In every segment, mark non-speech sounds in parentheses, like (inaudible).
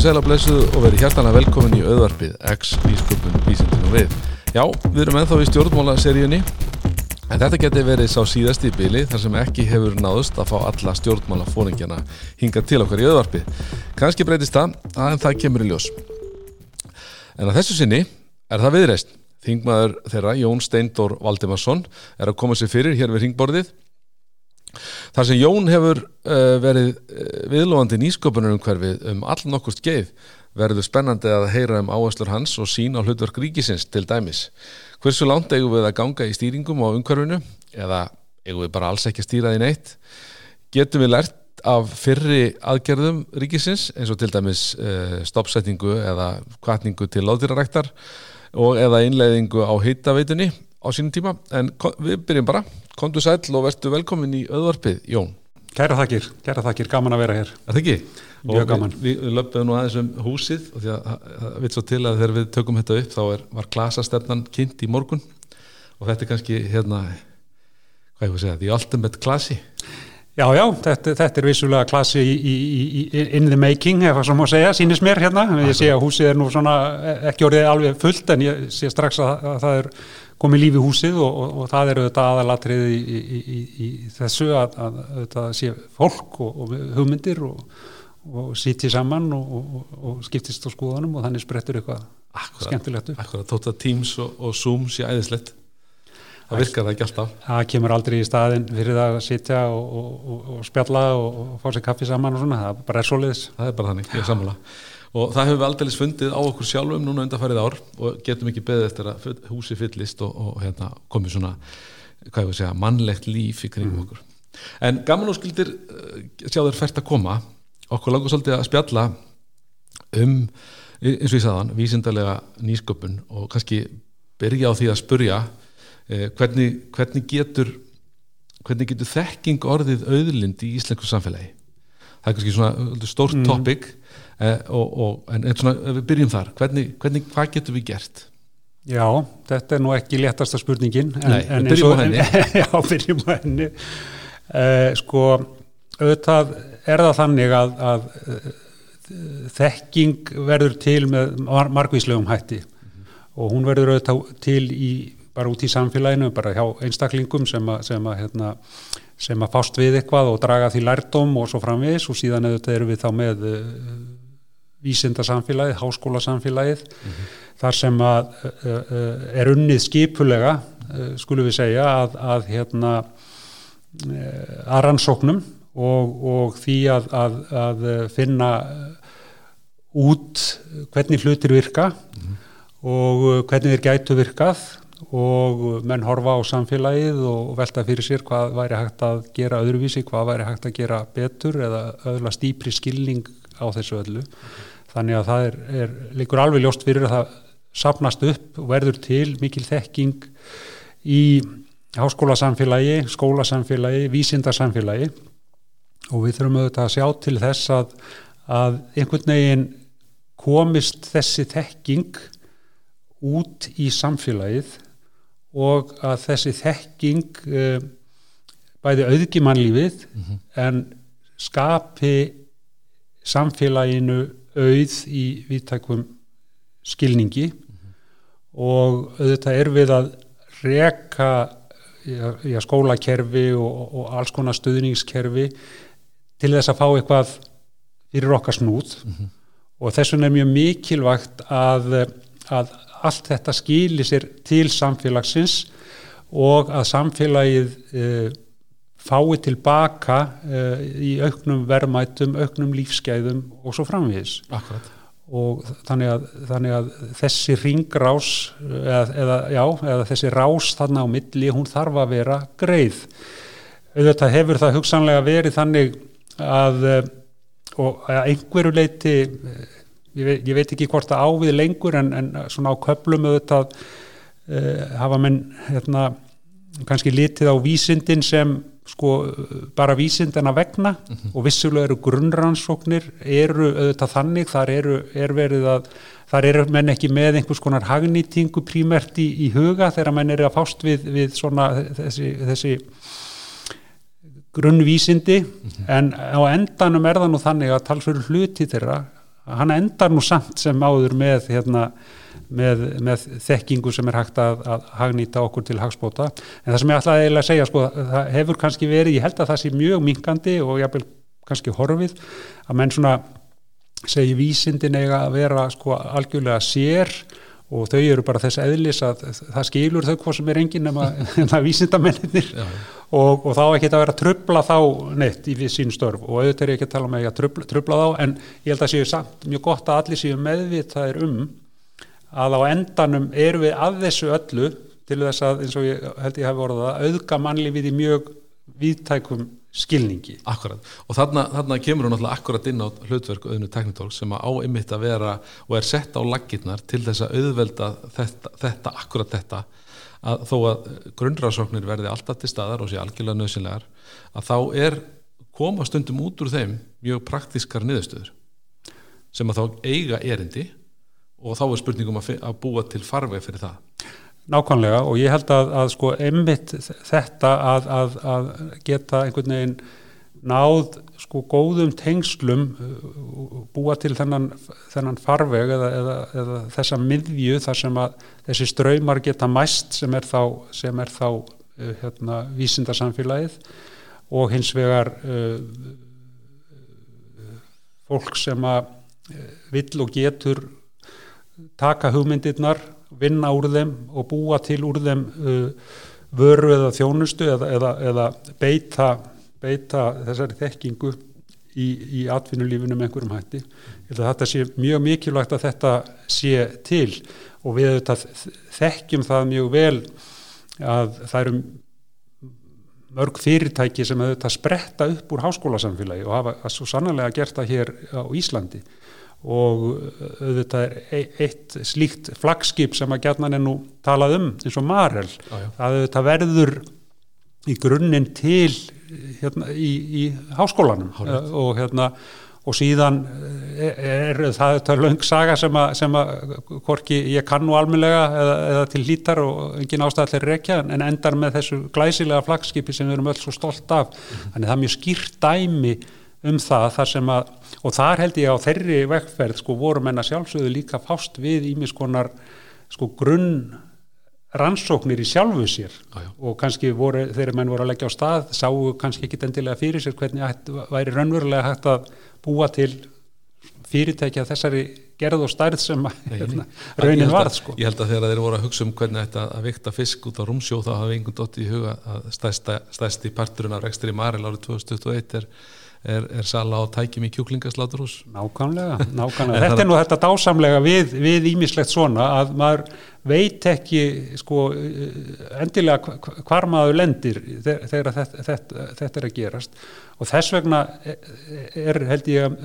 komið sæla blessuð og verið hjartanlega velkomin í auðvarpið X Vísköpun Vísindinu við. Já, við erum ennþá í stjórnmálaseríunni en þetta geti verið sá síðasti bili þar sem ekki hefur náðust að fá alla stjórnmálafóringjana hinga til okkar í auðvarpið. Kanski breytist það, en það kemur í ljós. En að þessu sinni er það viðreist. Þingmaður þeirra, Jón Steindor Valdimarsson, er að koma sér fyrir hér við ringborðið Þar sem Jón hefur uh, verið uh, viðlóðandi nýsköpunar umhverfið um all nokkur skeið verður spennandi að heyra um áherslur hans og sín á hlutverk ríkisins til dæmis. Hversu langt eigum við að ganga í stýringum á umhverfinu eða eigum við bara alls ekki að stýra því neitt? Getum við lært af fyrri aðgerðum ríkisins eins og til dæmis uh, stoppsetningu eða kvartningu til láðdýraræktar og eða innleiðingu á heitaveitunni á sínum tíma en við byrjum bara Kondur sæl og verðstu velkomin í öðvarpið, Jón. Kæra þakkir, kæra þakkir, gaman að vera hér. Er það ekki? Mjög gaman. Við, við löpum nú aðeins um húsið og því að það veit svo til að þegar við tökum þetta upp þá er, var klasastefnan kynnt í morgun og þetta er kannski hérna, hvað ég voru að segja, the ultimate klassi. Já, já, þetta, þetta er vissulega klassi í, í, í, in the making, ef það svo má segja, sínist mér hérna. Ég sé að húsið er nú svona ekki orðið alveg fullt en ég sé strax að, að það er komið lífi húsið og, og, og það eru þetta aðalatrið í, í, í, í þessu að, að, að þetta sé fólk og, og hugmyndir og sýti saman og skiptist á skoðanum og þannig sprettur eitthvað akkurat, skemmtilegt upp. Akkurat, tóta Teams og Zoom sé æðislegt það virkar það ekki alltaf. Það kemur aldrei í staðin fyrir það að sitja og spjalla og fá sér kaffi saman og svona, það bara er soliðis. Það er bara þannig, ég sammála og það hefur við aldrei fundið á okkur sjálfum núna undanfærið ár og getum ekki beðið eftir að húsi fyllist og, og hérna, komið svona hvað ég voru að segja, mannlegt líf í kringum mm. okkur. En gaman og skildir eh, sjá þér fært að koma. Okkur langar svolítið að spjalla um eins og ég sagðan, vísindarlega nýsköpun og kannski byrja á því að spurja eh, hvernig, hvernig getur hvernig getur þekking orðið auðlind í íslensku samfélagi það er kannski svona stórt mm. topic eh, og, og, en, en svona við byrjum þar hvernig, hvernig, hvað getur við gert? Já, þetta er nú ekki léttasta spurningin en, Nei, en byrjum á henni (laughs) Já, byrjum á henni eh, sko, auðvitað er það þannig að, að þekking verður til með margvíslegum hætti mm -hmm. og hún verður auðvitað til í, bara út í samfélaginu, bara hjá einstaklingum sem að, sem að hérna sem að fást við eitthvað og draga því lærdom og svo framvegis og síðan eða erum við þá með uh, vísindarsamfélagið, háskólasamfélagið mm -hmm. þar sem að uh, uh, er unnið skipulega skulum við segja að, að hérna að rannsóknum og, og því að, að, að finna út hvernig hlutir virka mm -hmm. og hvernig þeir gætu virkað og menn horfa á samfélagið og velta fyrir sér hvað væri hægt að gera öðruvísi, hvað væri hægt að gera betur eða öðla stýpri skilning á þessu öllu. Þannig að það er, er líkur alveg ljóst fyrir að það sapnast upp og verður til mikil þekking í háskólasamfélagi, skólasamfélagi, vísindarsamfélagi og við þurfum auðvitað að sjá til þess að, að einhvern veginn komist þessi þekking út í samfélagið og að þessi þekking uh, bæði auðgi mannlífið mm -hmm. en skapi samfélaginu auð í viðtækum skilningi mm -hmm. og auðvitað er við að reka í að skólakerfi og, og alls konar stuðningskerfi til þess að fá eitthvað fyrir okkar snúð mm -hmm. og þess vegna er mjög mikilvægt að, að allt þetta skilir sér til samfélagsins og að samfélagið uh, fái tilbaka uh, í auknum verðmætum, auknum lífsgæðum og svo framvís Akkurat. og þannig að, þannig að þessi ringrás eða, eða, já, eða þessi rás þarna á milli, hún þarf að vera greið auðvitað hefur það hugsanlega verið þannig að eh, og að einhverju leiti ég veit, ég veit ekki hvort það ávið lengur en, en svona á köplum auðvitað uh, hafa menn hérna, kannski litið á vísindin sem sko bara vísindina vegna mm -hmm. og vissulega eru grunnrannsóknir eru auðvitað þannig þar eru, er verið að þar eru menn ekki með einhvers konar hagnýtingu prímert í, í huga þegar menn eru að fást við, við svona þessi, þessi grunnvísindi mm -hmm. en á endanum er það nú þannig að talsverður hluti þeirra hann endar nú samt sem áður með hérna með, með þekkingu sem er hægt að, að hagnýta okkur til hagspóta en það sem ég ætlaði að segja sko, það hefur kannski verið, ég held að það sé mjög minkandi og jáfnvel kannski horfið að menn svona segi vísindin eiga að vera sko algjörlega sér og þau eru bara þess eðlis að það skilur þau hvað sem er enginn nema (laughs) vísindamennir og, og þá ekki að vera að trubla þá neitt í sín störf. Og auðvitað er ekki að tala með um ekki að trubla, trubla þá en ég held að séu samt mjög gott að allir séu meðvitaðir um að á endanum eru við að þessu öllu til þess að eins og ég held ég hef voruð að auðga mannlífið í mjög viðtækum skilningi. Akkurat. Og þarna, þarna kemur hún alltaf akkurat inn á hlutverk auðvinu teknitól sem á ymmit að vera og er sett á laginnar til þess að auðvelda þetta, þetta akkurat þetta að þó að grunnrásóknir verði alltaf til staðar og sé algjörlega nöðsynlegar að þá er koma stundum út úr þeim mjög praktískar niðurstöður sem að þá eiga erindi og þá er spurningum að, að búa til farveg fyrir það. Nákvæmlega og ég held að, að sko einmitt þetta að, að, geta einhvern veginn náð sko góðum tengslum búa til þennan, þennan farveg eða, eða, eða þessa miðju þar sem að þessi ströymar geta mæst sem er þá, sem er þá uh, hérna, vísindarsamfélagið og hins vegar uh, fólk sem að uh, vill og getur taka hugmyndirnar, vinna úr þeim og búa til úr þeim uh, vöru eða þjónustu eða, eða beita, beita þessari þekkingu í, í atvinnulífinu með einhverjum hætti. Þetta sé mjög mikilvægt að þetta sé til og við þekkjum það mjög vel að það eru mörg fyrirtæki sem auðvitað spretta upp úr háskólasamfélagi og hafa svo sannlega gert það hér á Íslandi og auðvitað er e, eitt slíkt flagskip sem að er nú talað um eins og Marel það auðvitað verður í grunninn til hérna, í, í háskólanum Hárið. og hérna og síðan er, er það auðvitað laung saga sem að, sem að hvorki ég kann nú almenlega eða, eða til lítar og engin ástæðallir rekja en endar með þessu glæsilega flagskipi sem við erum öll svo stolt af -hmm. þannig það er mjög skýrt dæmi um það þar sem að og þar held ég á þeirri vekkferð sko voru menna sjálfsögðu líka fást við ímiskonar sko grunn rannsóknir í sjálfu sér. Ah, og kannski voru, þeirri menn voru að leggja á stað sáu kannski ekki endilega fyrir sér hvernig hægt, væri raunverulega hægt að búa til fyrirtækja þessari gerð og stærð sem hérna, raunin varð sko. Ég held að þegar þeir voru að hugsa um hvernig þetta að vikta fisk út á rúmsjó þá hafa einhvern dótt í huga að stærsti parturinn af rekstri Maril árið 2021 er er, er sala á tækjum í kjúklingasláturhús? Nákvæmlega, (laughs) nákvæmlega. þetta er nú þetta dásamlega við, við ímislegt svona að maður veit ekki sko endilega hvar maður lendir þegar þetta, þetta, þetta er að gerast. Og þess vegna er held ég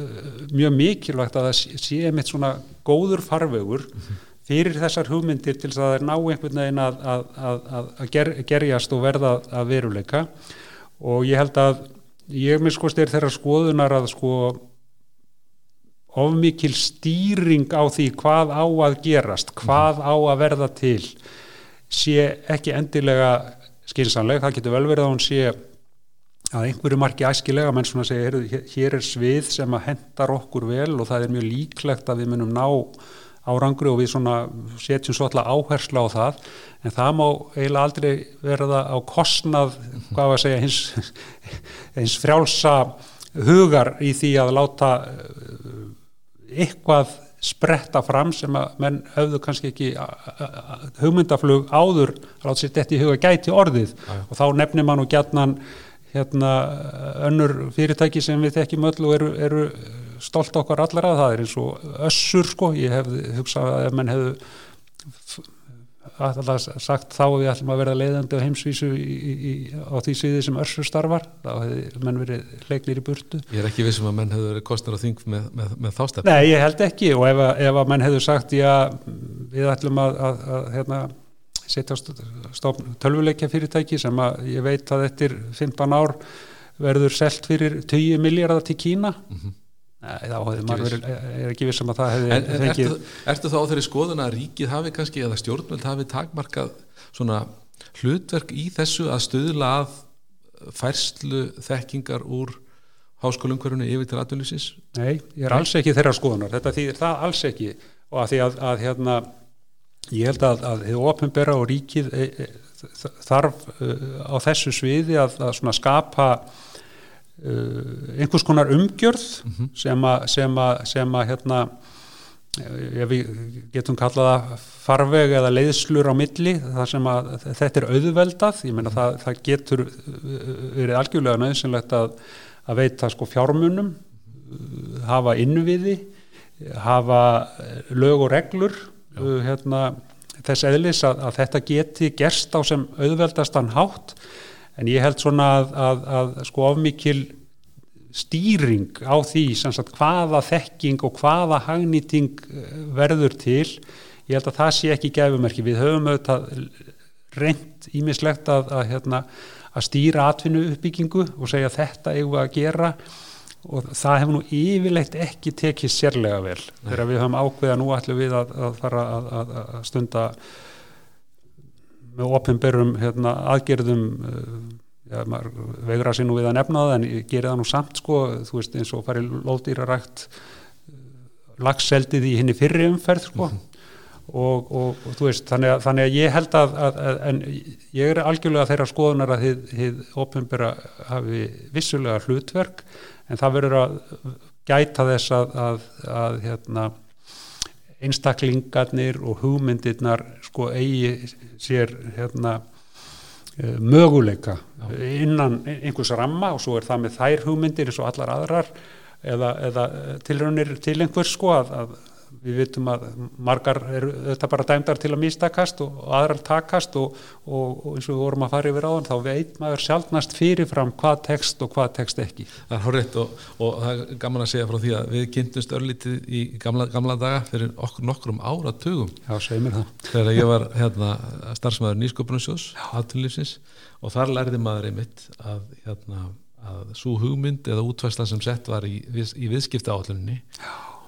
mjög mikilvægt að það sé mitt svona góður farvegur fyrir þessar hugmyndir til þess að það er ná einhvern veginn að, að, að, að ger, gerjast og verða að veruleika. Og ég held að ég minnst er þeirra skoðunar að sko ofmikil stýring á því hvað á að gerast, hvað á að verða til sé ekki endilega skynsanleg, það getur vel verið að hún sé að einhverju marki æskilega. Menn svona segja, hér er svið sem að hendar okkur vel og það er mjög líklegt að við munum ná árangri og við setjum svo alltaf áherslu á það en það má eiginlega aldrei verða á kostnað, hvað var að segja hins, (laughs) hins frjálsa hugar í því að láta eh, eitthvað spretta fram sem að menn höfðu kannski ekki hugmyndaflug áður að láta sér þetta í huga gæti orðið Aja. og þá nefnir mann og gætnan hérna önnur fyrirtæki sem við þekkjum öll og eru, eru stolt okkar allara, það er eins og össur sko, ég hef hugsað að ef menn hefðu alltaf sagt þá við ætlum að vera leiðandi á heimsvísu í, í, á því sviði sem össur starfar, þá hefði menn verið leiknir í burtu. Ég er ekki vissum að menn hefðu verið kostnar á þing með, með, með þástefn. Nei, ég held ekki og ef að, ef að menn hefðu sagt já, við ætlum að, að, að hérna, setja stofn tölvuleikja fyrirtæki sem að ég veit að eftir 15 ár verður selt fyrir 20 miljardar til Kína mm -hmm þá hefði maður verið, er ekki vissum að það hefði en, en fengið ertu, ertu þá á þeirri skoðun að ríkið hafi kannski eða stjórnveld hafi takmarkað svona hlutverk í þessu að stuðla að færslu þekkingar úr, háskólumkörunni yfir til atvinnlýsins Nei, ég er alls ekki þeirra skoðunar, þetta þýðir það alls ekki. Og að því að, að hérna, ég held að, að þið ofinbera og ríkið e, e, þarf uh, á þessu sviði að, að svona skapa einhvers konar umgjörð sem að sem að, sem að hérna ef við getum kallaða farveg eða leiðslur á milli þar sem að þetta er auðveldað. Ég meina það, það getur verið algjörlega nöðsynlegt að, að veita sko fjármunum hafa innviði hafa lög og reglur uh, hérna, þess eðlis að, að þetta geti gerst á sem auðveldastan hátt en ég held svona að, að, að sko ofmikil stýring á því sagt, hvaða þekking og hvaða hagnýting verður til ég held að það sé ekki gefumerki við höfum auðvitað reynd ímislegt að, að, hérna, að stýra atvinnu uppbyggingu og segja þetta eigum við að gera og það hefur nú yfirleitt ekki tekið sérlega vel. Þegar við höfum ákveða nú ætlum við að, að fara að stunda með opinberum hérna, aðgerðum já, maður vegra sér nú við að nefna það en gerir það nú samt sko, þú veist eins og farið lóðdýrarækt lagseldið í henni fyrri umferð sko mm -hmm. og, og, og þú veist þannig að, þannig að ég held að, að, að en ég er algjörlega þeirra skoðunar að þið, ofinbera hafi vissulega hlutverk en það verður að gæta þess að hérna einstaklingarnir og hugmyndirnar sko eigi sér hérna Eh, möguleika innan einhvers ramma og svo er það með þær hugmyndir eins og allar aðrar eða, eða tilraunir til einhvers sko að, að við vitum að margar eru þetta bara dæmdar til að mistakast og, og aðrar takast og, og, og eins og við vorum að fara yfir áðan þá veit maður sjálfnast fyrirfram hvað tekst og hvað tekst ekki. Það er horrið og það er gaman að segja frá því að við kynntumst örlítið í gamla, gamla daga fyrir okkur nokkrum áratugum. Já, segir mér það. Þegar ég var hérna, starfsmæður nýsköpunarsjós, aðtunlýfsins og þar lærði maður einmitt að hérna að svo hugmynd eða útvæsla sem sett var í, í viðskipta áallunni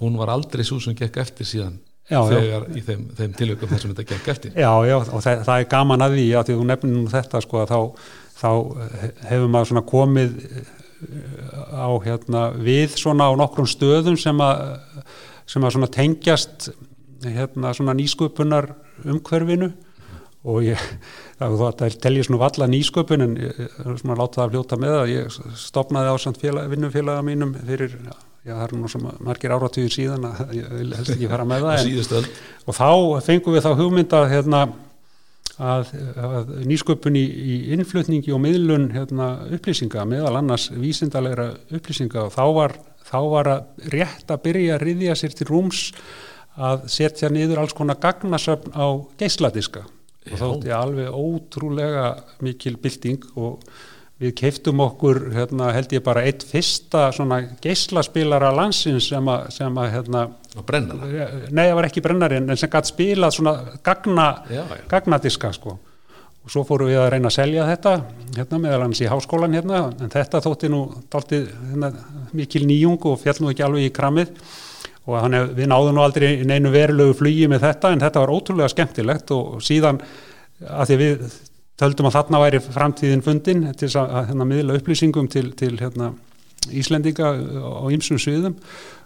hún var aldrei svo sem gekk eftir síðan já, þegar já. í þeim, þeim tilökum þar sem þetta gekk eftir Já, já, og það, það er gaman að því að því þú nefnir nú þetta sko þá, þá hefur maður svona komið eh, á hérna við svona á nokkrum stöðum sem að sem að svona tengjast hérna svona nýsköpunar umhverfinu og ég, (laughs) það telji svona valla nýsköpun en ég, svona láta það að fljóta með að ég stopnaði ásand vinnufélaga mínum fyrir já það er nú sem margir áratugir síðan að ég helst ekki fara með það en, og þá fengum við þá hugmynda hérna, að, að nýsköpun í, í innflutningi og miðlun hérna, upplýsinga meðal annars vísindalega upplýsinga. Og þá var, þá var að rétt að byrja að riðja sér til rúms að setja niður alls konar gagnasöfn á geisladiska. Og er alveg ótrúlega mikil bilding og við keiftum okkur hérna, held ég bara eitt fyrsta svona geyslaspilara landsins sem að, sem að hérna, nei það var ekki brennari en sem gæti spilað svona gagna, já, já. gagnadiska sko. Og svo fórum við að reyna að selja þetta hérna meðal hans í háskólan hérna. En þetta þótti nú dalti hérna, mikil nýjung og fjall nú ekki alveg í kramið og hef, við náðum nú aldrei neinu verulegu flugi með þetta en þetta var ótrúlega skemmtilegt. Og síðan að því við töldum að þarna væri framtíðin fundin til að, hérna, miðla upplýsingum til, til hérna, Íslendinga á ýmsum sviðum.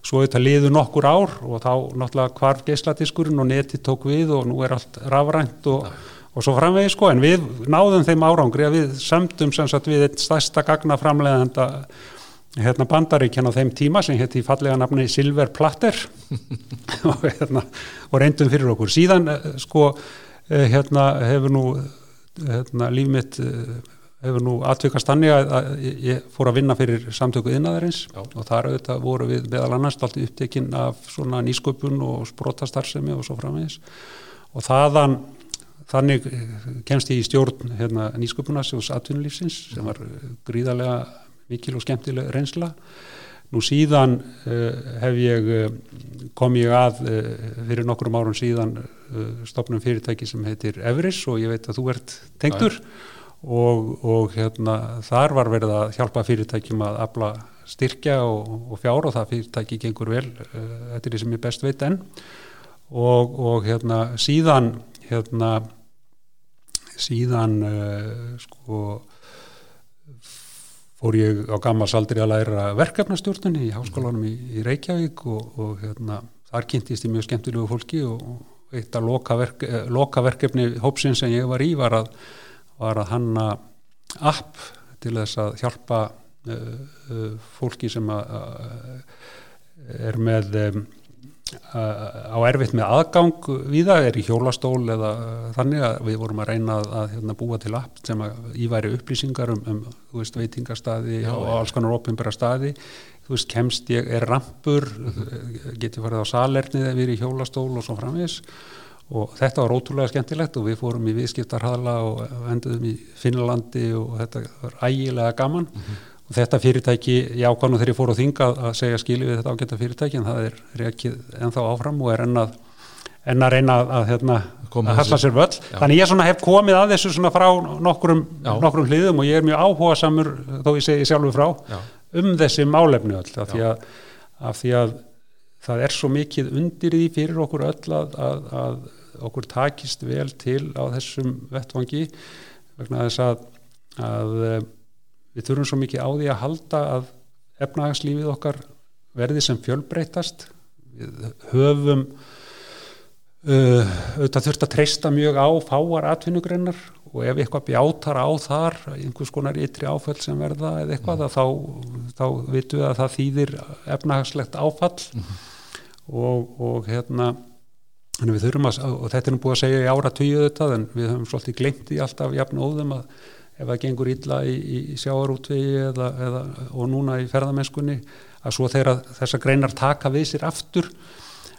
Svo þetta liður nokkur ár og þá náttúrulega hvarf geisladiskurinn og neti tók við og nú er allt rafrænt og, og svo framvegi sko. En við náðum þeim árangri að við sömdum sem sagt við eitt stærsta gagna framleganda hérna bandaríkjan á þeim tíma sem hétti í fallega nafni Silver Platter. (laughs) Og, hérna, og reyndum fyrir okkur. Síðan eh, sko eh, hérna hefur nú hérna, líf mitt eh, hefur nú aðtökast þannig að, ég fór að vinna fyrir samtöku innaðarins og þar auðvitað voru við meðal annars allt upptekinn af svona nýsköpun og sprótastarsemi og svo framvegis. Og þaðan þannig kemst ég í stjórn hérna, nýsköpunarsjós atvinnulífsins sem var gríðarlega mikil og skemmtileg reynsla Nú síðan uh, hef ég, uh, kom ég að uh, fyrir nokkrum árum síðan stopnum fyrirtæki sem heitir Everis og ég veit að þú ert tengtur og, og hérna, þar var verið að hjálpa fyrirtækjum að afla styrkja og, og fjár og það fyrirtæki gengur vel, þetta er því sem ég best veit enn. Og, og hérna, síðan hérna, síðan sko fór ég á gammals aldrei að læra verkefnastjórnunni í háskólanum í, í Reykjavík og, og hérna, þar kynntist ég mjög skemmtilegu fólki og, og eitt af loka, verk, eh, loka verkefni hópsinn sem ég var í var að, var að hanna app til þess að hjálpa uh, uh, fólki sem að, að er með um, á erfitt með aðgang við það er í hjólastól eða þannig að við vorum að reyna að, að hérna, búa til app sem að íværi upplýsingar um, um veist, veitingarstaði Já, og ja. alls konar opinbæra staði þú veist, kemst ég, er rampur mm -hmm. getið farið á salernið eða við erum í hjólastól og svo framvis og þetta var ótrúlega skemmtilegt og við fórum í viðskiptarhalla og enduðum í Finnlandi og þetta var ægilega gaman mm -hmm og þetta fyrirtæki, ég ákvæmum þegar ég fór á þinga að segja skilu við þetta ágæta fyrirtæki en það er reykið ennþá áfram og er ennað en að reyna að, hérna, að halla sér völl Já. þannig ég hef komið að þessu frá nokkrum, nokkrum hliðum og ég er mjög áhuga samur þó ég segi sjálfur frá Já. um þessi málefni öll af því, að, af því að það er svo mikið undir því fyrir okkur öll að, að okkur takist vel til á þessum vettvangi vegna þess að við þurfum svo mikið á því að halda að efnahagslífið okkar verði sem fjölbreytast við höfum uh, auðvitað þurft að treysta mjög á fáar atvinnugreinar og ef eitthvað bjátar á þar einhvers konar ytri áföll sem verða eða eitthvað mm. þá, þá vitum við að það þýðir efnahagslegt áfall. Mm og, og hérna við þurfum að, og þetta er nú búið að segja í ára tíu þetta, en við höfum svolítið glemt í alltaf jafn óðum að ef það gengur illa í, í sjáarútvegi eða, eða, og núna í ferðamennskunni að svo þegar þessar greinar taka við sér aftur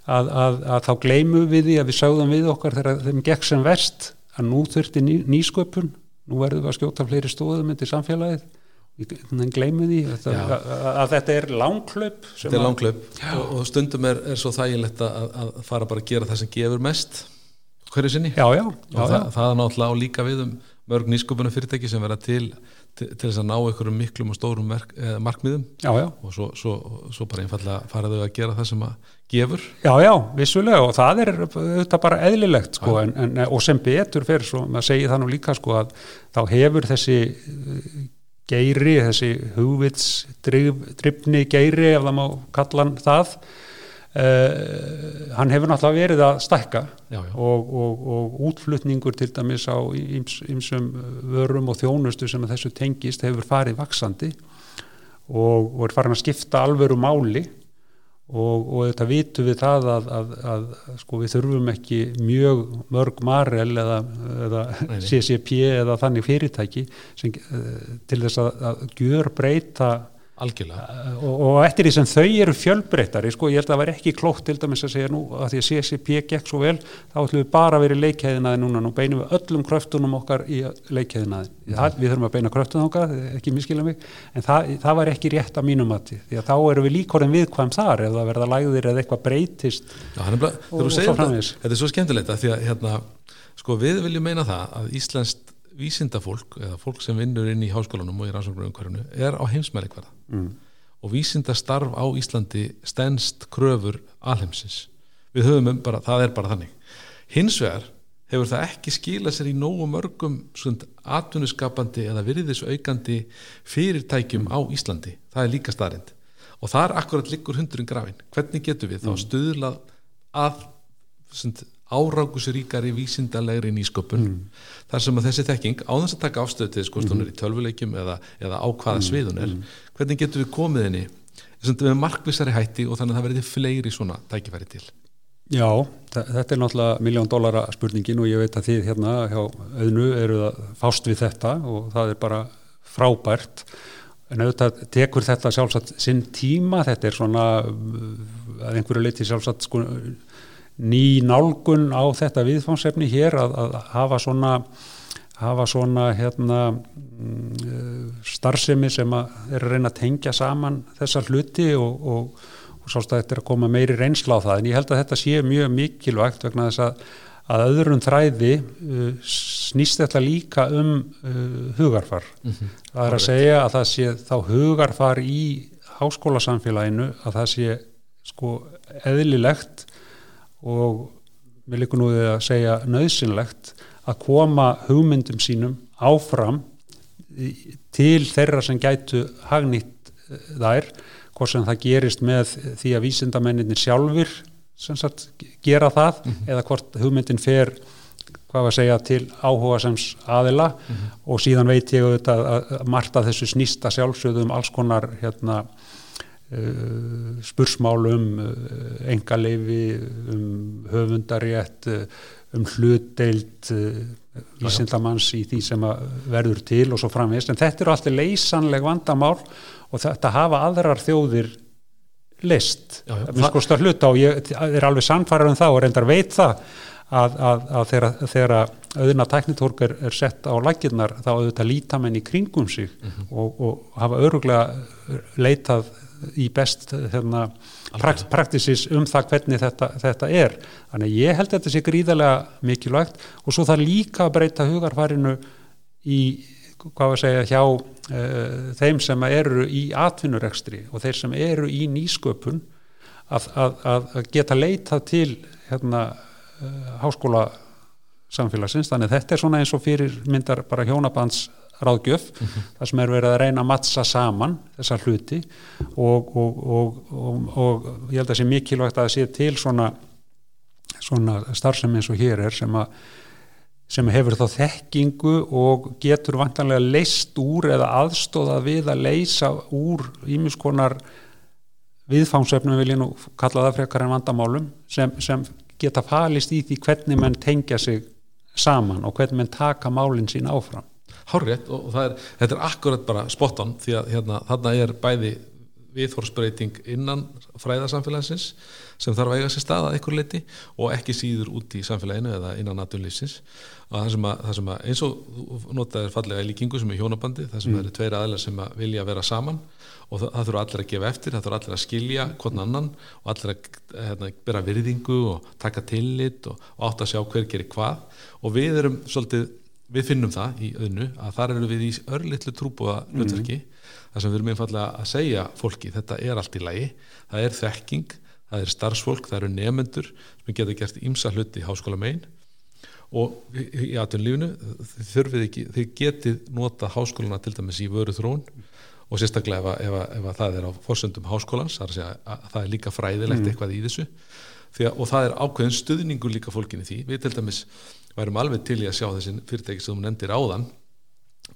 að, að, að þá gleimu við því að við sögðum við okkar þegar þeim gekk sem verst að nú þurfti ný, nýsköpun nú verðum við að skjóta fleiri stóðum undir samfélagið. Þannig gleimu því þetta, að þetta er langklöp þetta er langklöp og, og stundum er, er svo þægilegt að fara bara að gera það sem gefur mest hverju sinni. Já, já, já, og það, það er náttúrulega líka við um mörg nýsköpunum fyrirtæki sem verða til til, til þess að ná einhverjum miklum og stórum verk, eh, markmiðum. Já, já. og svo, svo, svo bara einfallega faraðu að gera það sem að gefur. Já, já, vissulega og það er þetta bara eðlilegt sko en, en, og sem betur fyrir, svo maður segi það nú líka sko að þá hefur þessi eh, geiri, þessi hugvits drifni geiri ef það má kalla það Uh, hann hefur náttúrulega verið að stækka já, já. Og, og, og útflutningur til dæmis á ymsum vörum og þjónustu sem þessu tengist hefur farið vaksandi og, og er farin að skipta alveru máli og þetta vitum við það að, að, að sko, við þurfum ekki mjög mörg marel eða, eða CCP eða þannig fyrirtæki sem, uh, til þess að, að gjör breyta Algjörlega. Og, og eftir því sem þau eru fjölbreyttari, sko, ég held að það var ekki klókt til dæmis að segja nú að því að CCP gekk svo vel, þá ætlum við bara að vera í leikæðinaði núna, nú beinum við öllum kröftunum okkar í leikæðinaði. Mm. Við þurfum að beina kröftunum okkar, ekki miskila mig, en það, það var ekki rétt að mínum að því, að þá eru við líkorinn viðkvæm þar ef það verða lægðir eða eitthvað breytist. Já, og, og þetta er svo skemmtilegt að því að hérna, sko, við viljum meina það að Íslandst vísindafólk eða fólk sem vinnur inn í háskólanum og í rannsóknarumhverfunu er á heimsmælikvarða. Mm. og vísindastarf á Íslandi stennst kröfur alheimsins. Við höfum um bara, það er bara þannig. Hins vegar hefur það ekki skilað sér í nógu mörgum atvinnuskapandi eða virðisaukandi fyrirtækjum á Íslandi. Það er líka starrend og það er akkurat líkur hundurinn grafin hvernig getur við mm. þá stuðlað að árákusuríkari vísindalegri nýsköpun mm. þar sem að þessi þekking á þess að taka ástöðu til sko, mm. í tölvuleikjum eða, eða á hvaða mm. sviðun er mm. hvernig getur við komið henni með markvissari hætti og þannig að það verði fleiri svona tækifæri til Já, þetta er náttúrulega miljón dólara spurningin og ég veit að þið hérna hjá auðnu eru að fást við þetta og það er bara frábært en auðvitað tekur þetta sjálfsagt sinn tíma, þetta er svona að einhverju leiti sjálfsagt sko ný nálgun á þetta viðfánsefni hér að, að hafa svona hafa svona hérna, mm, starfsemi sem er að reyna að tengja saman þessar hluti og, og, og sást að þetta er að koma meiri reynsla á það. En ég held að þetta sé mjög mikilvægt vegna þess að, að öðrun þræði uh, snýst þetta líka um uh, hugarfar. Mm -hmm. það er að segja að það sé þá hugarfar í háskólasamfélaginu að það sé sko eðlilegt og við líkum nú að segja nöðsynlegt að koma hugmyndum sínum áfram til þeirra sem gætu hagnýtt þær hvort sem það gerist með því að vísindamenninir sjálfur sagt, gera það mm -hmm. eða hvort hugmyndin fer hvað var að segja til áhuga sems aðila mm -hmm. og síðan veit ég auðvitað að margt af þessu snýsta sjálfsögðum alls konar hérna, uh, spursmálum uh, engaleifi um höfundarétt uh, um hlutdeild vísindamanns í því sem verður til og svo framvist en þetta eru alltaf leysanleg vandamál og þetta hafa aðrar þjóðir list að skoðast að hluta og ég er alveg sannfærar um það og reyndar veit það að, að, að þegar auðvina tæknitórk er, er sett á lækirnar þá auðvitað líta menn í kringum sig mm -hmm. og, og hafa öruglega leitað í best hérna, prakt, praktisis um það hvernig þetta, þetta er. Þannig ég held að þetta sé gríðarlega mikilvægt og svo það líka að breyta hugarfarinu í hvað var að segja hjá uh, þeim sem eru í atvinnurekstri og þeir sem eru í nýsköpun að, að, að geta leitað til hérna, uh, háskóla samfélagsins, þannig þetta er svona eins og fyrir myndar bara hjónabands ráðgjöf, mm -hmm. það sem er verið að reyna að mattsa saman þessa hluti og, og, og, og ég held að það sé mikilvægt að það sé til svona, svona starfsemi eins og hér er sem sem hefur þá þekkingu og getur vantanlega leist úr eða aðstóða við að leisa úr ímiskonar viðfánsöfnum vil ég nú kalla það frekar en vandamálum sem, sem geta falist í því hvernig mann tengja sig saman og hvernig mann taka málinn sín áfram. Hárrétt og er, þetta er akkurat bara spottan því að hérna, þarna er bæði viðhorsbreyting innan fræðarsamfélagsins sem þarf að eiga sér stað að einhver leiti og ekki síður út í samfélaginu eða innan naturlýsins og það sem, að, það sem að, eins og notaður fallega í líkingu sem er hjónabandi það sem mm. eru tveir aðlar sem að vilja vera saman og það, það þurfa allir að gefa eftir það þurfa allir að skilja hvern annan og allir að hérna, bera virðingu og taka tillit og, og átt að sjá hver gerir hvað og við erum svolítið, við finnum það í öðnu að þar eru við í örlittlu trúbúða hlutverki mm. þar sem við erum einfallega að segja fólki þetta er allt í lagi, það er þekking það er starfsfólk, það eru nefendur sem geta gert ímsa hluti í háskóla megin og í aðtunlífunu þurfið ekki, þið getið nota háskóluna til dæmis í vöru þrón og sérstaklega ef, ef, ef það er á fórsöndum háskólans, það er, að, það er líka fræðilegt mm. eitthvað í þessu. Að, og það er ákveðin stuðningur líka fólkinni því. Við til dæmis værum alveg til í að sjá þessi fyrirtæki sem þú nefndir áðan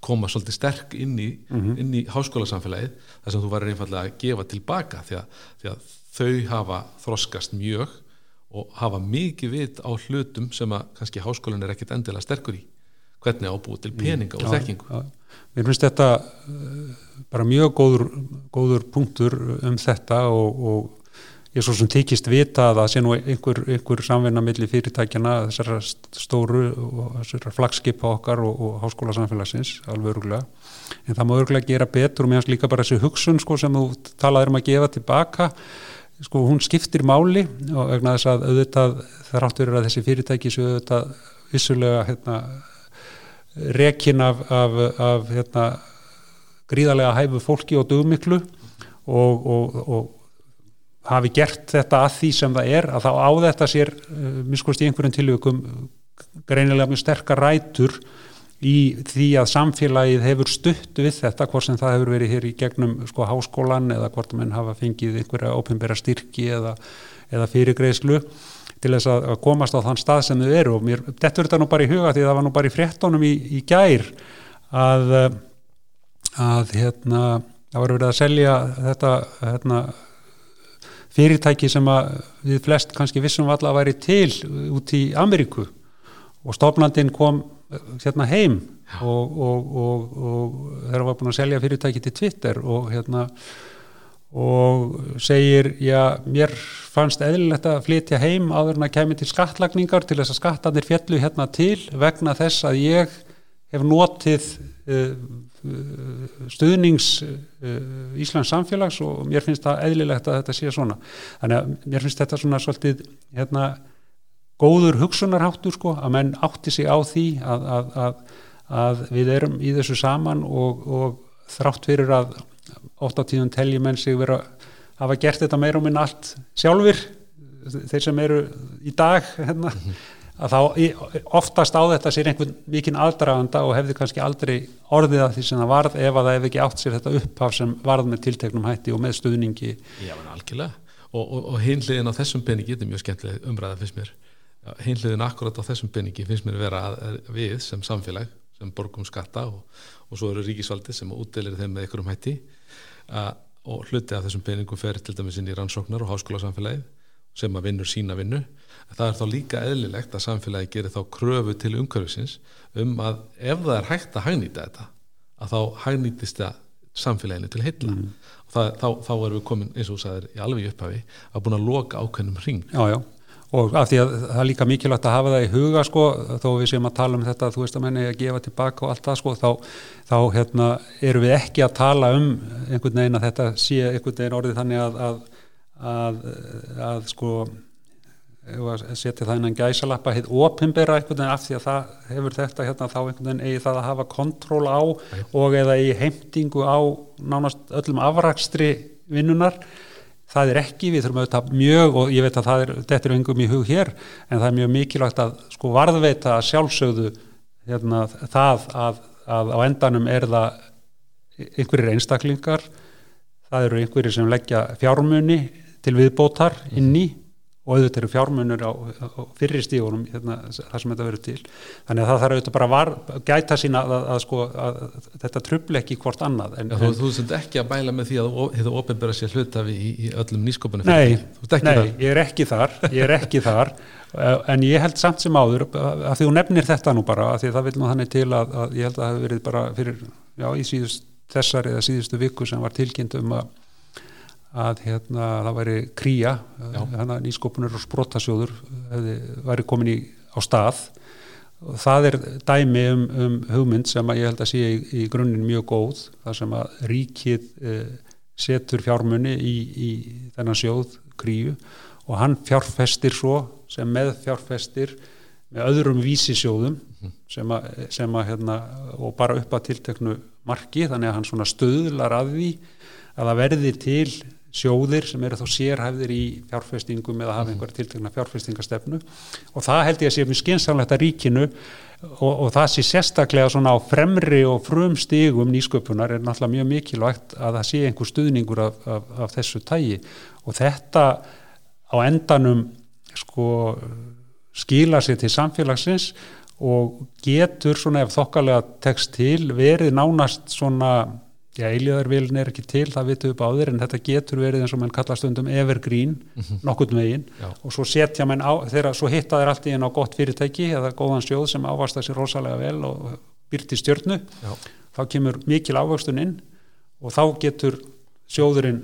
koma svolítið sterk inn í, mm -hmm. inn í háskólasamfélagið þar sem þú væri einfallega að gefa tilbaka því að, því að þau hafa þroskast mjög og hafa mikið vit á hlutum sem að kannski háskólinn er ekkit endilega sterkur í hvernig ábúið til peninga og þekkingu ja, ja. Mér finnst þetta uh, bara mjög góður, góður punktur um þetta og, og ég svo sem tekist vita að það sé nú einhver, einhver samvinna millir fyrirtækjana þessara stóru og þessara flagskipa okkar og, og háskóla samfélagsins alveg öruglega en það má öruglega gera betur og finnst líka bara þessi hugsun sko, sem þú talaður um að gefa tilbaka sko hún skiptir máli og vegna þess að auðvitað þar áttur er að þessi fyrirtæki séu auðvitað vissulega hérna, rekin af, af, af hérna, gríðarlega hæfu fólki og dögmiklu og, og, og hafi gert þetta að því sem það er að þá á þetta sér, uh, miskust í einhverjum tilvökum greinilega mjög sterkar rætur í því að samfélagið hefur stutt við þetta, hvort sem það hefur verið hér í gegnum sko háskólan eða hvort mann hafa fengið einhverja ópenbæra styrki eða, eða fyrirgreðslu til þess að komast á þann stað sem þau eru. Og mér, þetta verður þetta nú bara í huga því það var nú bara í fréttónum í, í gær að, að hérna, það var verið að selja þetta hérna, fyrirtæki sem við flest kannski vissum alltaf að væri til út í Ameríku. Og stofnlandin kom hérna heim og, og, og, og þeirra var búin að selja fyrirtæki til Twitter og hérna og segir, já, mér fannst eðlilegt að flytja heim áður en að kemja til skattlagningar til þess að skattanir fjallu hérna til vegna þess að ég hef notið uh, stuðnings uh, Íslands samfélags og mér finnst það eðlilegt að þetta sé svona. Þannig að mér finnst þetta svona svolítið hérna góður hugsunarháttur sko að menn átti sig á því að, að, að, að við erum í þessu saman og, og þrátt fyrir að 8-10 telji menn sig vera hafa gert þetta meira um minn allt sjálfur þeir sem eru í dag hérna, að þá oftast á þetta sér einhvern mikinn aðdraganda og hefði kannski aldrei orðið að því sem það varð ef að það hefði ekki átt sér þetta upphaf sem varð með tilteknum hætti og með stuðningi. Já, en algjörlega. Og, og, og hinliðin á þessum peningi, þetta er mjög skemmtileg umræða fyrst mér, hinliðin akkurat á þessum peningi finnst mér vera að, að við sem samfélag, sem borgum skatta og, og svo eru ríkisvaldi sem útdelir þeim með ykkurum hætti að, og hluti af þessum peningum fer til dæmis inn í rannsóknar og háskólasamfélagið sem að vinnur sína vinnu það er þá líka eðlilegt að samfélagi gerir þá kröfu til umhverfisins um að ef það er hægt að hagnýta þetta að þá hagnýtist það samfélaginu til heilla. Mm. og það, þá, þá erum við komin eins og það er í alveg upphafi að búin að loka ákveðnum ring Já, já, og af því að það er líka mikilvægt að hafa það í huga sko, þó við séum að tala um þetta þú veist að menna ég að gefa tilbaka og allt það sko, þá, þá hérna, erum við ekki að tala um einhvern veginn að þetta sé einhvern veginn orðið þannig að, að, að, að sko setja það innan gæsalappa hitt opimbera einhvern veginn af því að það hefur þetta hérna þá einhvern veginn eigi það að hafa kontról á Æ. og eða eigi heimtingu á nánast öllum afrakstri vinnunar það er ekki, við þurfum auðvitað mjög og ég veit að er, þetta er engum í hug hér en það er mjög mikilvægt að sko varðveita sjálfsögðu hérna, það að, að á endanum er það einhverjir einstaklingar það eru einhverjir sem leggja fjármunni til viðbótar inn í og auðvitað eru fjármunur á, á fyrir stígunum hérna, þar sem þetta verður til. Þannig að það þarf auðvitað bara var, gæta sína að, að, sko, að þetta trubli ekki hvort annað en, Já, Þú, þú send ekki að bæla með því að þetta ofinbæra sér hlutafi í, í öllum nýskopunum Nei, nei ég er ekki þar ég er ekki þar. En ég held samt sem áður að því þú nefnir þetta nú bara að því það vil nú þannig til að, að ég held að það hefur verið bara fyrir já, í síðust þessar eða síðustu viku sem var tilkynnt um að að hérna, það væri kría hérna, nýskopunur og sprótasjóður væri komin í, á stað og það er dæmi um, um hugmynd sem ég held að sé í, í grunninn mjög góð þar sem að ríkið eh, setur fjármunni í, í þennan sjóð kríu og hann fjárfestir svo sem með fjárfestir með öðrum vísisjóðum mm. sem að, sem að hérna, og bara upp að tilteknu marki þannig að hann svona stöðlar að því að það verði til sjóðir sem eru þá sérhæfðir í fjárfestingum eða hafa mhm. einhverja tiltegna fjárfestingastefnu og það held ég að sé mjög skinsamlegt að ríkinu og, og það sé sérstaklega svona á fremri og frum stigum nýsköpunar er náttúrulega mjög mikilvægt að það sé einhver stuðningur af, af, af þessu tægi og þetta á endanum sko skila sér til samfélagsins og getur svona ef þokkalega tekst til verið nánast svona Já, eiljöðarvilin er ekki til, það vitum við báðir en þetta getur verið eins og mann kalla stundum evergreen, mm -hmm. nokkurn veginn Já. og svo setja mann á, þegar svo hitta þeir allt í einn á gott fyrirtæki eða góðan sjóð sem ávast þessi rosalega vel og byrti stjörnu, Já. þá kemur mikil ávöxtun inn og þá getur sjóðurinn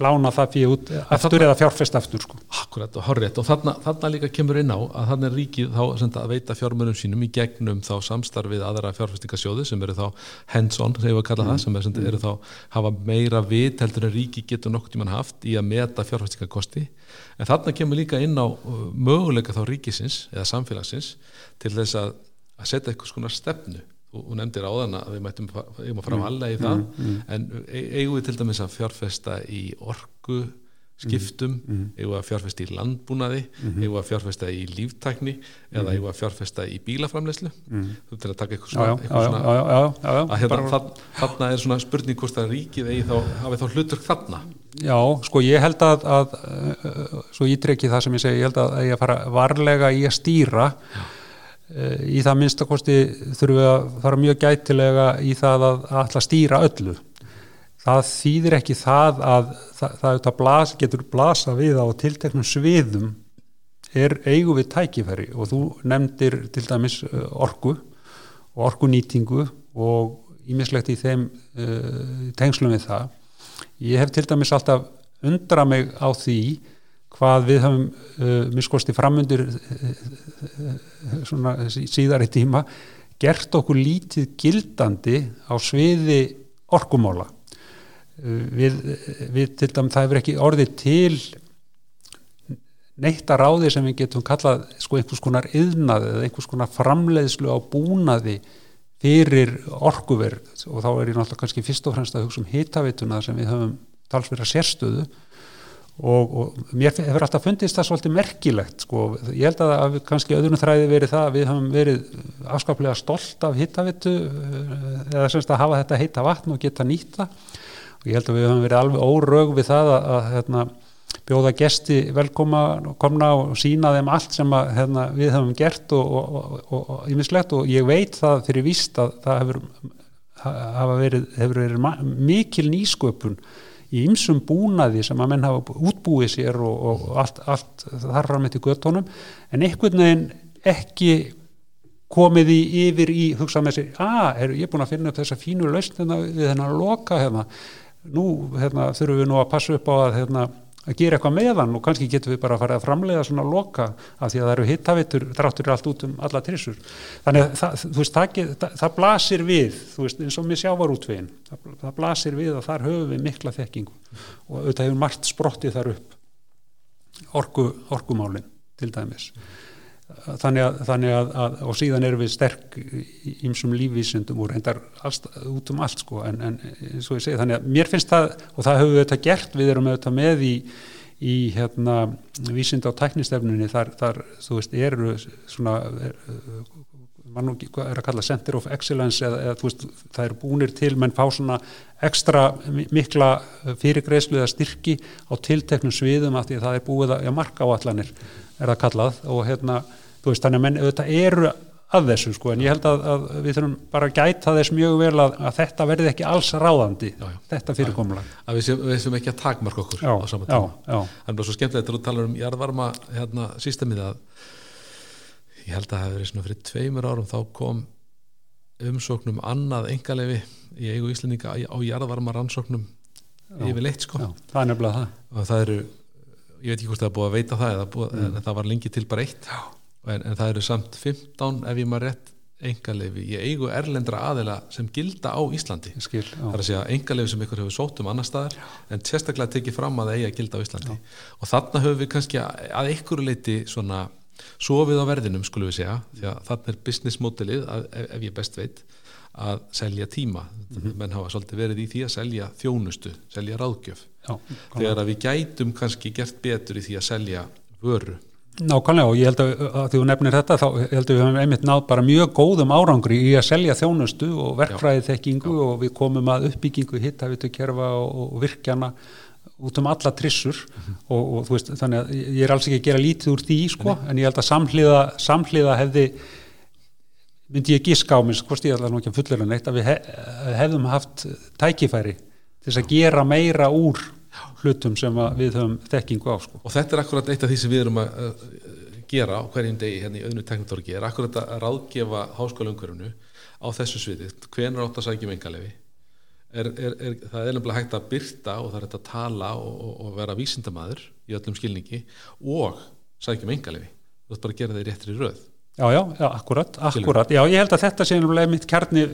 lána það fyrir út aftur eða fjárfest aftur sko. Akkurat og horrið og þarna, þarna líka kemur inn á að þannig er ríkið þá senda, að veita fjármörnum sínum í gegnum þá samstarfið aðra fjárfestingasjóði sem eru þá hands-on sem ég var að kalla mm. það sem er, senda, eru þá hafa meira vit heldur en ríkið getur nokkur tíman haft í að meta fjárfestingakosti en þarna kemur líka inn á uh, möguleika þá ríkisins eða samfélagsins til þess að, að setja eitthvað svona stefnu og nefndir á þann að við mættum að fara að alla í það mm, mm. en e, eigum við til dæmis að fjárfesta í orgu skiptum, mm, mm. eigum við að fjárfesta í landbúnaði, -hmm. eigum við að fjárfesta í líftækni eða mm. eigum við að fjárfesta í bílaframleyslu mm. þú til að taka eitthvað svona, eitthvað svona já, já, já, að hérna, þarna er svona spurning hvort að ríkið eigi þá hafið þá hlutur þarna Já, sko ég held að, að uh, svo ítreki það sem ég segi, ég held að ég að fara varlega í að stýra Já Eh, í það minnstakosti þurfum við að fara mjög gætilega í það að alltaf stýra öllu. Það þýðir ekki það að það, það blas, getur blasa við á tilteknum sviðum er eigu við tækifæri. Og þú nefndir til dæmis eh, orgu og orgunýtingu og ímislegt í þeim uh, tengslum við það. Ég hef til dæmis alltaf undra mig á því hvað við höfum uh, miskosti framundur uh, uh, svona síðar í tíma gert okkur lítið gildandi á sviði orkumóla uh, við, við til dæmis það hefur ekki orðið til neitt að ráði sem við getum kallað sko einhvers konar yðnaði eða einhvers konar framleiðslu á búnaði fyrir orkuverð. Og þá er ég náttúrulega kannski fyrst og fremst að hugsa um hitavituna sem við höfum talsverða sérstöðu og, og mér hefur alltaf fundist það svolítið merkilegt sko. ég held að, að kannski öðrunum þræði verið það að við höfum verið afskaplega stolt af hittavittu eða semst að hafa þetta heita vatn og geta nýta og ég held að við höfum verið alveg órög við það að, að hérna, bjóða gesti velkoma komna og sína þeim allt sem að, hérna, við höfum gert og ímislegt og, og, og ég veit það fyrir víst að það hefur, verið, hefur verið mikil nýsköpun í ymsum búnaði sem að menn hafa útbúið sér og, og allt, allt þar fram eftir göttónum en einhvern veginn ekki komið í yfir í hugsa með sér, að, ah, er ég búin að finna upp þessa fínu lausn hérna við þennan loka hérna, nú hérna, þurfum við nú að passa upp á að hérna að gera eitthvað meðan og kannski getum við bara að fara að framlega svona loka af því að það eru hittavitur dráttur allt út um alla trissur. Þannig að það, veist, það, það, það blasir við veist, eins og með sjávarútvegin það blasir við og þar höfum við mikla þekkingu og auðvitað hefur margt sprottið þar upp. Orgu, orgumálin til dæmis þannig að, þannig að, að og síðan erum við sterk ímsum lífvísundum og reyndar alls, út um allt sko en, en eins og ég segi þannig að mér finnst það og það höfum við þetta gert við erum auðvitað með í, í hérna vísinda á tæknistefnunni þar, þar þú veist eru svona mann og hvað er að kalla Center of Excellence eða, eða veist, það eru búinir til menn fá svona ekstra mikla fyrirgreislu eða styrki á tilteknum sviðum af því að það er búið að ja, marka áallanir er það kallað og hérna, þú veist, þannig að menn auðvitað eru að þessu sko, en ég held að, að við þurfum bara að gæta þess mjög vel að, að þetta verði ekki alls ráðandi já, já, þetta fyrirkomlega. Að við séum, við séum ekki að takmarka okkur já, á saman tíma. Það er svo skemmtilegt að þú talar um jarðvarma hérna sístemið að ég held að það hefur verið svona fyrir tveimur árum þá kom umsóknum annað engalegi í eigu íslendinga á jarðvarma rannsóknum yfir leitt sko. Það er nefnilega það. Og það eru ég veit ekki hvort það er búið að veita það búið, mm. en það var lengi til bara eitt en, en það eru samt 15 ef ég maður rétt engaleifi í eigu erlendra aðila sem gilda á Íslandi Skil, það er að segja engaleifi sem ykkur hefur sótt um annar staðar já. en sérstaklega tekið fram að það eigi að gilda á Íslandi já. og þarna höfum við kannski að ykkur leiti svona sofið á verðinum skulum við segja því að þarna er business modelið ef, ef ég best veit að selja tíma. Mm -hmm. menn hafa svolítið verið í því að selja þjónustu selja ráðgjöf. Já, þegar að við gætum kannski gert betur í því að selja vöru. Nákvæmlega og ég held að, að því þú nefnir þetta þá held að við hefum einmitt nátt bara mjög góðum árangri í að selja þjónustu og verkfræði þekkingu Já. og við komum að uppbyggingu hittavitu og, og virkjana út um alla trissur mm -hmm. og, og þú veist þannig að ég er alls ekki að gera lítið úr því sko, en ég held að samhliða, samhliða hefði myndi ég gíska á mér, hvort ég ætla nú ekki að fullera neitt að við hef, hefðum haft tækifæri til þess að gera meira úr hlutum sem við höfum þekkingu á sko. og þetta er akkurat eitt af því sem við erum að gera á hverjum degi hérna í öðnu teknitorgi er akkurat að ráðgefa háskólaungverðinu á þessu sviði hvenar átt að sækjum engalegi er, er, er, það er nefnilega hægt að byrta og það er hægt að tala og, og, og vera vísindamæður í öllum skilningi og sækjum engalegi þú ætti bara að gera það í réttri röð Já, já, já, akkurat, akkurat. Já, ég held að þetta sé náttúrulega mitt kjarni,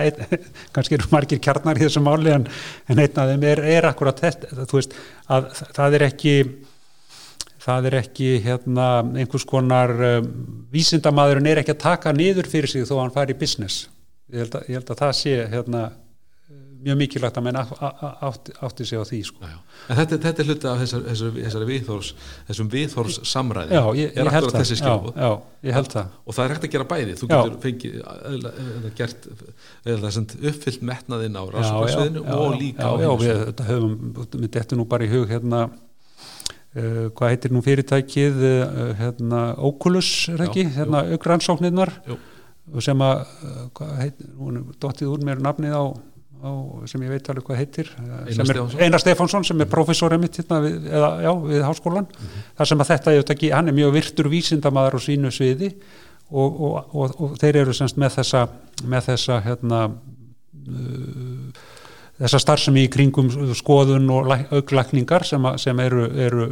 (laughs) kannski eru margir kjarnar í þessu máli en, en einn af þeim er, er akkurat þetta, þú veist, að það er ekki, það er ekki hérna einhvers konar um, vísindamæðurinn er ekki að taka niður fyrir sig þó að hann fari í business. Ég held að, ég held að það sé hérna mjög mikilvægt að menn átti, átti sig á því sko. já, já. En þetta, þetta er hluti af þessar, þessar viðhórs, þessum viðhórs samræði Já, ég, ég held það. það. Og það er hægt að gera bæði. Þú getur fengið eða, gert eða uppfyllt metnaðinn á rannsóknarsviðinu og líka á Já, við höfum, við dettum nú bara í hug hérna Uh, hvað heitir nú fyrirtækið uh, hérna, Oculus er ekki, hérna aukrannsóknirnar sem að, uh, hvað heitir, hún er dottið úr mér nafnið á á, sem ég veit alveg hvað heitir Einar, Einar Stefánsson sem er professorið mitt hérna við, eða, já, við háskólan mm -hmm. þar sem að þetta, ekki, hann er mjög virtur vísindamaður á sínu sviði og, og, og, og þeir eru semst með þessa með þessa hérna uh, þessa starfsemi í kringum skoðun og auglækningar sem, sem eru, eru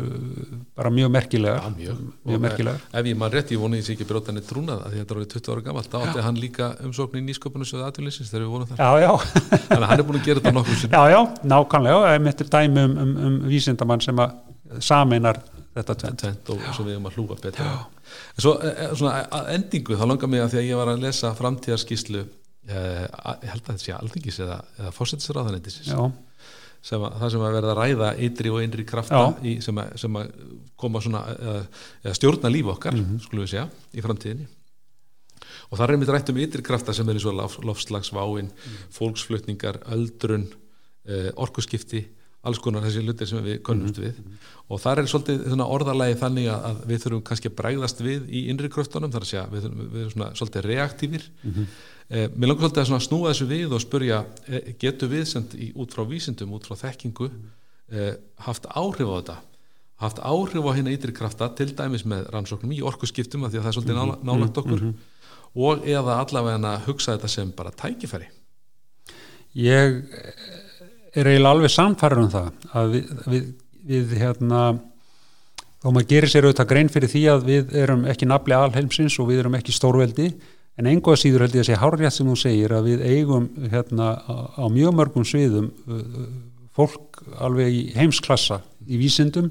bara mjög merkilega ja, mjög, mjög merkilega ef ég maður rétt, ég voni því að ég bróta henni trúnað að þetta er 20 ára gammalt, þá átti hann líka umsókn í nýsköpunarsjóðu aðtjóðlýsins þegar við vonum það já, já. (laughs) þannig að hann er búin að gera þetta nokkuð sinni já, já, nákvæmlega, ég mittir dæmi um, um, um vísindamann sem að sameinar þetta tvent, og sem við erum að hlúfa betra en svo e, e, svona, að endingu, þá langar mig að því að ég var að lesa framtíðarskíslu Eh, ég held að þetta sé alþingis eða, eða að, það sem að verða að ræða ytri og innri krafta í, sem, að, sem að koma svona eða, eða stjórna líf okkar, Mhm. skulum við segja í framtíðinni. Og það er einmitt rætt um ytri krafta sem er eins og lof, lofslagsváin fólksflutningar, öldrun uh, orkuskipti alls konar þessi hlutir sem við könnumst við. og þar er svolítið orðalagi þannig að, að við þurfum kannski að bregðast við í innri kröftunum, þar að segja við, við erum svona svolítið reaktífir. Eh, mér langar svolítið að snúa þessu við og spurja, eh, getur við send í, út frá vísindum, út frá þekkingu eh, haft áhrif á þetta? Haft áhrif á hérna ytri krafta til dæmis með rannsóknum í orkuskiptum af því að það er svolítið nála, nálagt okkur? og eða allavega hugsa þetta sem bara tækifæri? Ég er eiginlega alveg samfæður um það að við, við, við hérna þó maður gerir sér auðvitað grein fyrir því að við erum ekki nafli alheimsins og við erum ekki stórveldi en einhvað síður held ég að sé hárrétt sem þú segir að við eigum hérna á, á mjög mörgum sviðum fólk alveg í heimsklassa í vísindum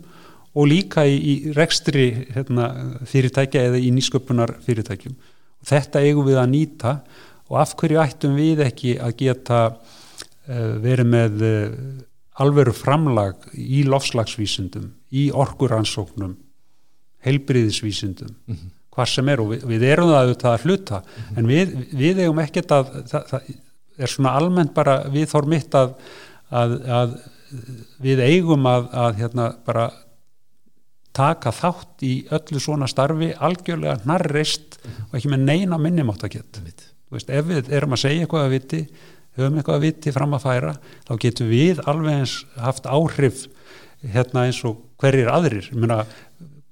og líka í, í rekstri hérna, fyrirtækja eða í nýsköpunar fyrirtækjum þetta eigum við að nýta og af hverju ættum við ekki að geta verið með uh, alveru framlag í lofslagsvísindum, í orkuransóknum, heilbriðisvísindum, hvar sem er og við, við erum það auðvitað að hluta en við, við eigum ekkert að það, það er svona almennt bara við þór mitt að, að, að við eigum að, að hérna bara taka þátt í öllu svona starfi algjörlega hnarreist og ekki með neina minnimátt að geta ef við erum að segja eitthvað að viti höfum eitthvað að viti fram að færa þá getum við alveg eins haft áhrif hérna eins og hverjir aðrir. Meina,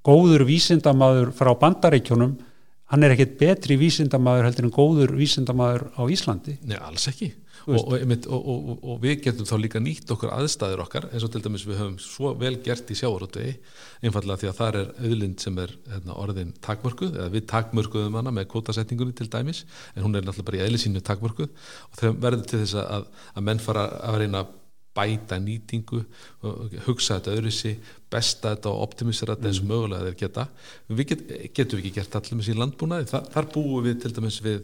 góður vísindamaður frá bandaríkjónum hann er ekkert betri vísindamaður heldur en góður vísindamaður á Íslandi. Nei, alls ekki og, og, og, og, og við getum þá líka nýtt okkur aðstæður okkar eins og til dæmis við höfum svo vel gert í sjávarútvegi einfallega því að þar er auðlind sem er hérna, orðin takmörkuð eða við takmörkuðum hana með kvotasetningunni til dæmis en hún er náttúrulega bara í eðli sínu takmörkuð. Og þegar verður til þess að, að menn fara að reyna bæta nýtingu hugsa þetta öðruðsi besta þetta og optimisera þetta eins og mögulega þeir geta. Við get, getum við ekki gert allir með sín landbúnaði? Þa, þar búum við til dæmis við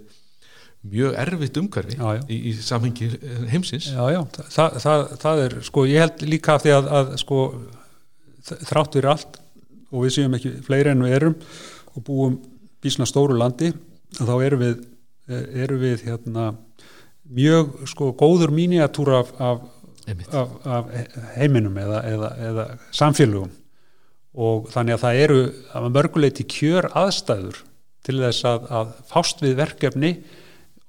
mjög erfitt umhverfi Já, já. í, í samhengi heimsins. Já, já, það, það, það er sko, ég held líka af því að, að sko, þrátt fyrir allt og við séum ekki fleiri en við erum og búum bísna stóru landi þá erum við, erum við hérna, mjög sko, góður míniatúr af, af, af, af heiminum eða, eða, eða samfélögum. Og þannig að það eru að mörguleiti kjör aðstæður til þess að, að fást við verkefni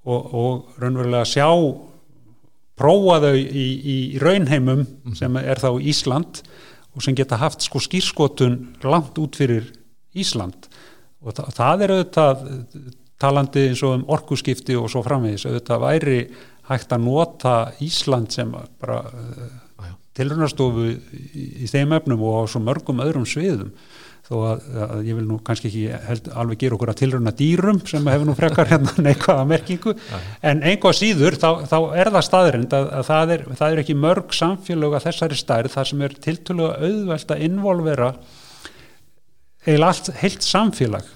og, og raunverulega sjá prófa þau í, í raunheimum sem er þá Ísland og sem geta haft sko skýrskotun langt út fyrir Ísland. Og það, það er auðvitað talandi eins og um orkuskipti og svo framvegis auðvitað væri hægt að nota Ísland sem bara uh, tilraunastofu í, í þeim efnum og á svo mörgum öðrum sviðum þó að, að ég vil nú kannski ekki held, alveg gera okkur að tilrauna dýrum sem hefur nú frekar hérna (laughs) neikvæða merkingu. En einhvað síður þá, þá er það staðrind að, að það, er, það er ekki mörg samfélög að þessari stærð þar sem er tiltölulega auðvelt að involvera eiginlega allt heilt samfélag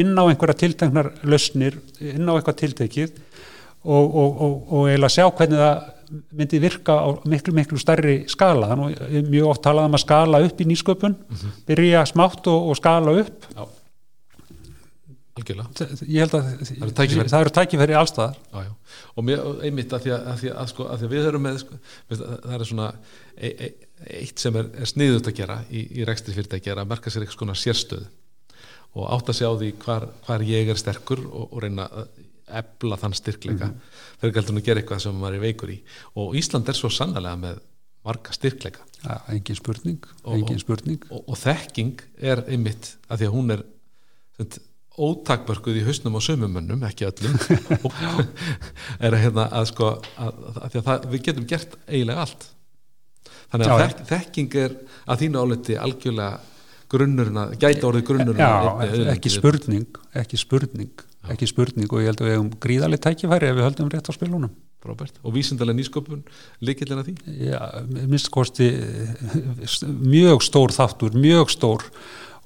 inn á einhverja tilteknar lausnir, inn á eitthvað tiltekið og, og, og, og eiginlega sjá hvernig það myndi virka á miklu, miklu stærri skala ég hef mjög oft talað um að skala upp í nýsköpun, byrja smátt og, og skala upp Já. algjörlega ég held að Það eru tækifæri. það eru tækifæri allstaðar já, já. og mér, einmitt að því að, að, því að, sko, að við erum með sko, það er svona e, e, eitt sem er, er sniðut að gera í, í rekstri fyrirtæki er að merka sér eitthvað sérstöð og átta sig á því hvar, hvar ég er sterkur og, og reyna að ebla þann styrkleika. Mm -hmm. fyrir gæltum að gera eitthvað sem maður er veikur í. Og Ísland er svo sannlega með marga styrkleika. Ja, engin spurning, Og- engin spurning. og, og þekking er einmitt að því að hún er sem sagt, ótakmörkuð í hausnum á sömumönnum, ekki öllum. (laughs) Og (laughs) er að, hérna, að sko að, að, að, að það, við getum gert eiginlega allt. Þannig að Já, þek, þekking er að þínu áleti algjörlega grunnurinn að gæta orðið grunnurinn að Já, ekki spurning ekki spurning, ekki spurning og ég held að við hefum gríðarlega tækifæri ef við höldum rétt á spilunum. Robert, og vísindalega nýsköpun líkillin að því? Já, minnst kosti mjög stór þáttur, mjög stór.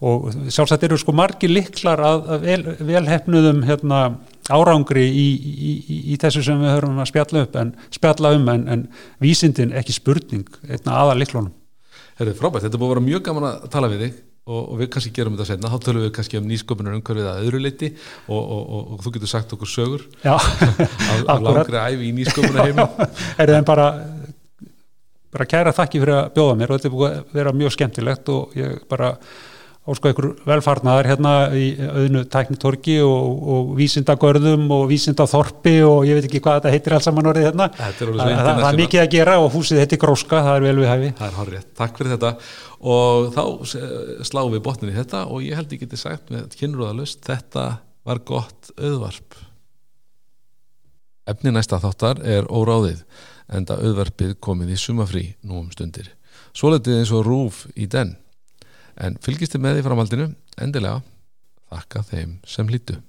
Og sjálfsagt eru sko margir liklar að, að vel, velhefnuðum hérna, árangri í, í, í, í þessu sem við höfum að spjalla, upp, en, spjalla um en, en vísindin ekki spurning einna aðar liklónum Herrið, frábært, þetta búið að vera mjög gaman að tala við þig og, og við kannski gerum þetta senna, þá tölum við kannski um nýsköpunar umhverfið að öðru leiti og, og, og þú getur sagt okkur sögur (laughs) af langri æfi í nýsköpunar heiminn (laughs) Er það bara bara kæra þakki fyrir að bjóða mér. Og þetta er búið að vera mjög skemmtilegt og ég bara ósko ykkur velfarnar hérna í auðnu tæknitorki og, og vísindagörðum og vísindaþorpi og ég veit ekki hvað þetta heitir alls saman orðið hérna. Það, það er mikið að gera og húsið heitir Gróska, það er vel við hæfi. Það er horrið, takk fyrir þetta. Og þá sláum við botnin í þetta og ég held ég geti sagt með kynrúðalust þetta var gott auðvarp. Efni næsta þáttar er óráðið enda auðvarpið komið í sumafrí nú um stundir. Svoletið eins og rúf í den en fylgist þið með því framhaldinu? Endilega þakka þeim sem hlýtu